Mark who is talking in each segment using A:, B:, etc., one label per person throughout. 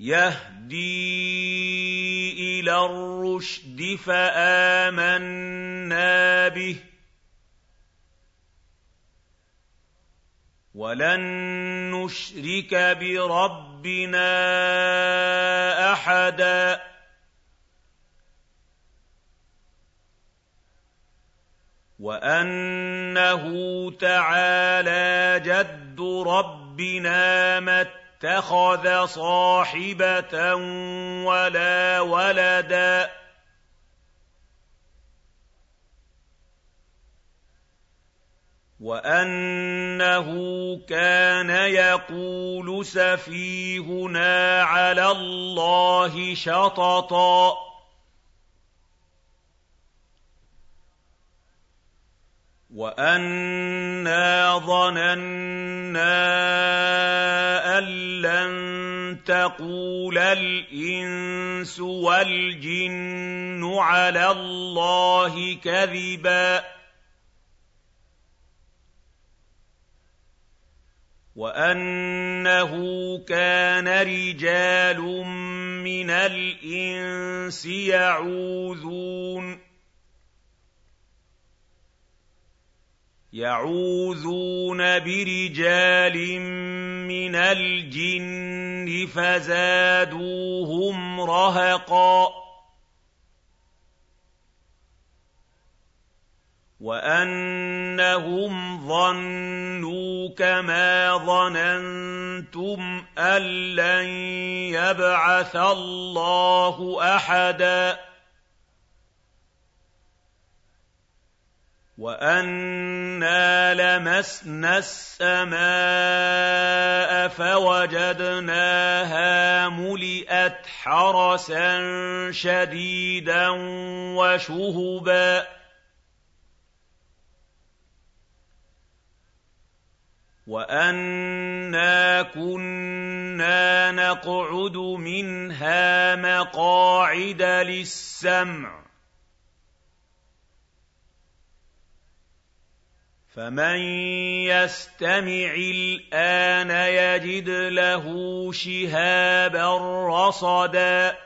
A: يهدي إلى الرشد فآمنا به. ولن نشرك بربنا أحدا. وأنه تعالى جد ربنا ما اتخذ صاحبة ولا ولدا. وأنه كان يقول سفيهنا على الله شططا. وَأَنَّا ظَنَنَّا لَّن تَقُولَ الْإِنسُ وَالْجِنُّ عَلَى اللَّهِ كَذِبًا. وَأَنَّهُ كَانَ رِجَالٌ مِّنَ الْإِنسِ يَعُوذُونَ. يَعُوذُونَ بِرِجَالٍ مِّنَ الْجِنِّ فَزَادُوهُمْ رَهَقًا وَأَنَّهُمْ ظَنُّوا كَمَا ظَنَنتُمْ أَن لَّن يَبْعَثَ اللَّهُ أَحَدًا وَأَنَّا لَمَسْنَا السَّمَاءَ فَوَجَدْنَاهَا مُلِئَتْ حَرَسًا شَدِيدًا وَشُهُبًا وَأَنَّا كُنَّا نَقْعُدُ مِنْهَا مَقَاعِدَ لِلسَّمْعِ فَمَن يَسْتَمِعِ الْآنَ يَجِدْ لَهُ شِهَابًا رَّصَدًا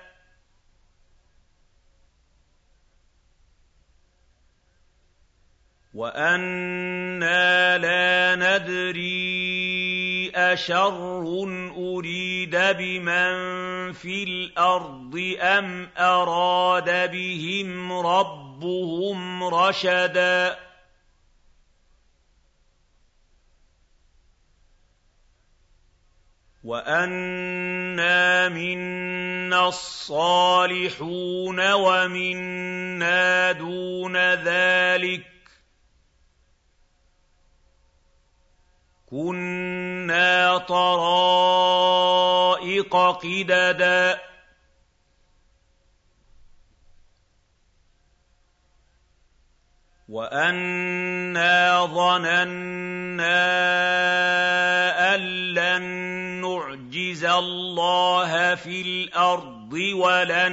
A: وَأَنَّا لَا نَدْرِي أَشَرٌّ أُرِيدَ بِمَن فِي الْأَرْضِ أَمْ أَرَادَ بِهِمْ رَبُّهُمْ رَشَدًا وَأَنَّا مِنَّا الصَّالِحُونَ وَمِنَّا دُونَ ذَٰلِكَ ۖ كُنَّا طَرَائِقَ قِدَدًا وَأَنَّا ظَنَنَّا اللَّهَ فِي الْأَرْضِ وَلَن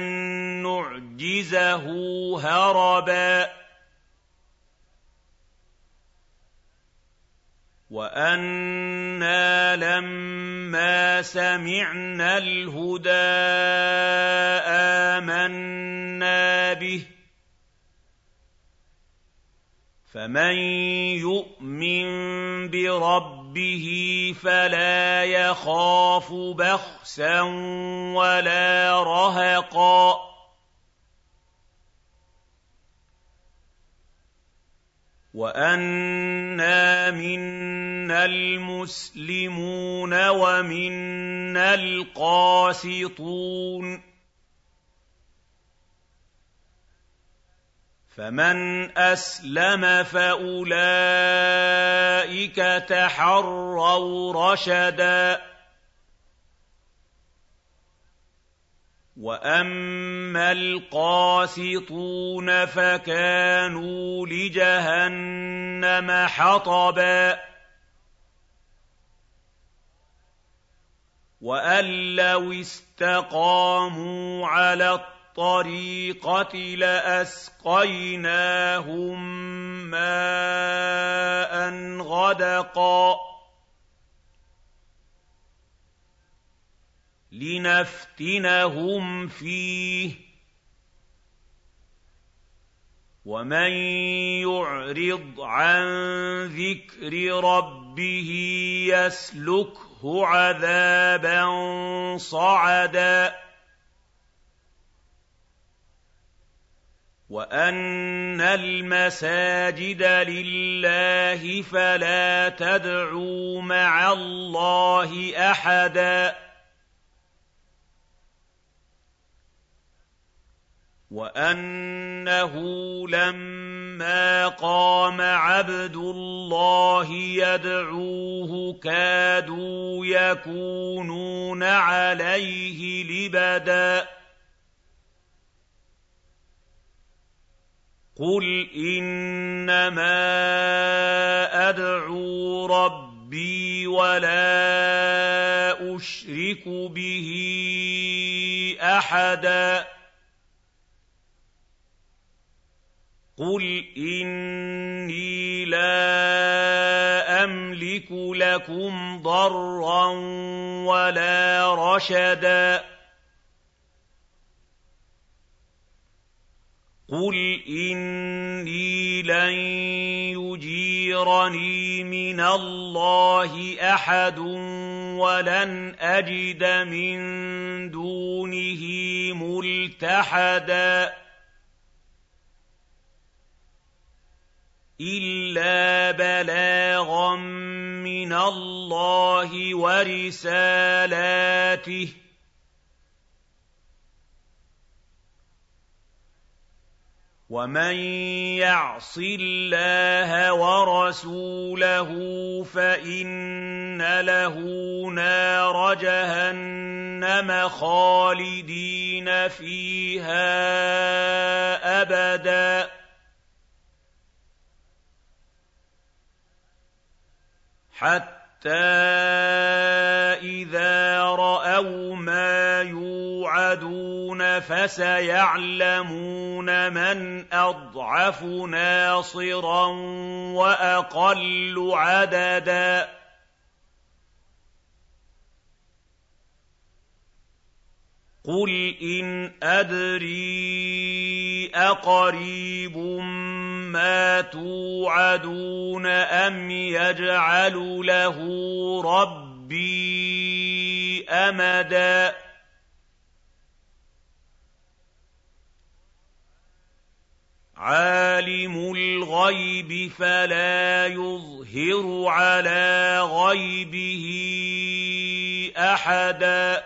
A: نُّعْجِزَهُ هَرَبًا. وَأَنَّا لَمَّا سَمِعْنَا الْهُدَىٰ آمَنَّا بِهِ. فَمَن يُؤْمِن بِرَبِّهِ فَلَا يَخَافُ بَخْسًا وَلَا رَهَقًا وَأَنَّا مِنَّا الْمُسْلِمُونَ وَمِنَّا الْقَاسِطُونَ فمن أسلم فأولئك تحروا رشدا. وأما القاسطون فكانوا لجهنم حطبا. وأن لو استقاموا على الطريقة لأسقيناهم ماء غدقا. لنفتنهم فيه. ومن يعرض عن ذكر ربه يسلكه عذابا صعدا. وان المساجد لله فلا تدعوا مع الله احدا وانه لما قام عبد الله يدعوه كادوا يكونون عليه لبدا قل انما ادعو ربي ولا اشرك به احدا قُلْ إِنِّي لَا أَمْلِكُ لَكُمْ ضَرًّا وَلَا رَشَدًا قُلْ إِنِّي لَن يُجِيرَنِي مِنَ اللَّهِ أَحَدٌ وَلَنْ أَجِدَ مِن دُونِهِ مُلْتَحَدًا إِلَّا بَلَاغًا مِّنَ اللَّهِ وَرِسَالَاتِهِ ۚ وَمَن يَعْصِ اللَّهَ وَرَسُولَهُ فَإِنَّ لَهُ نَارَ جَهَنَّمَ خَالِدِينَ فِيهَا أَبَدًا حَتَّىٰ إِذَا رَأَوْا مَا يُوعَدُونَ فَسَيَعْلَمُونَ مَنْ أَضْعَفُ نَاصِرًا وَأَقَلُّ عَدَدًا. قُلْ إِنْ أَدْرِي أَقَرِيبٌ مَّا تُوعَدُونَ أَمْ يَجْعَلُ لَهُ رَبِّي أَمَدًا. عَالِمُ الْغَيْبِ فَلَا يُظْهِرُ عَلَىٰ غَيْبِهِ أَحَدًا.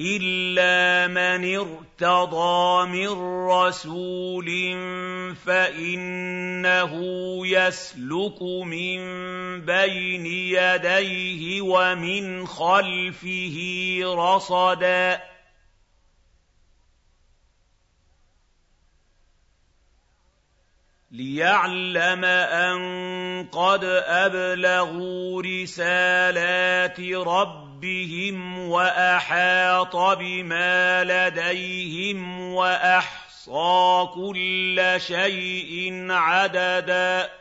A: إِلَّا مَنِ ارْتَضَىٰ مِن رَّسُولٍ فَإِنَّهُ يَسْلُكُ مِن بَيْنِ يَدَيْهِ وَمِنْ خَلْفِهِ رَصَدًا. لِّيَعْلَمَ أَن قَدْ أَبْلَغُوا رِسَالَاتِ رَبِّهِمْ وَأَحَاطَ بِمَا لَدَيْهِمْ وَأَحْصَىٰ كُلَّ شَيْءٍ عَدَدًا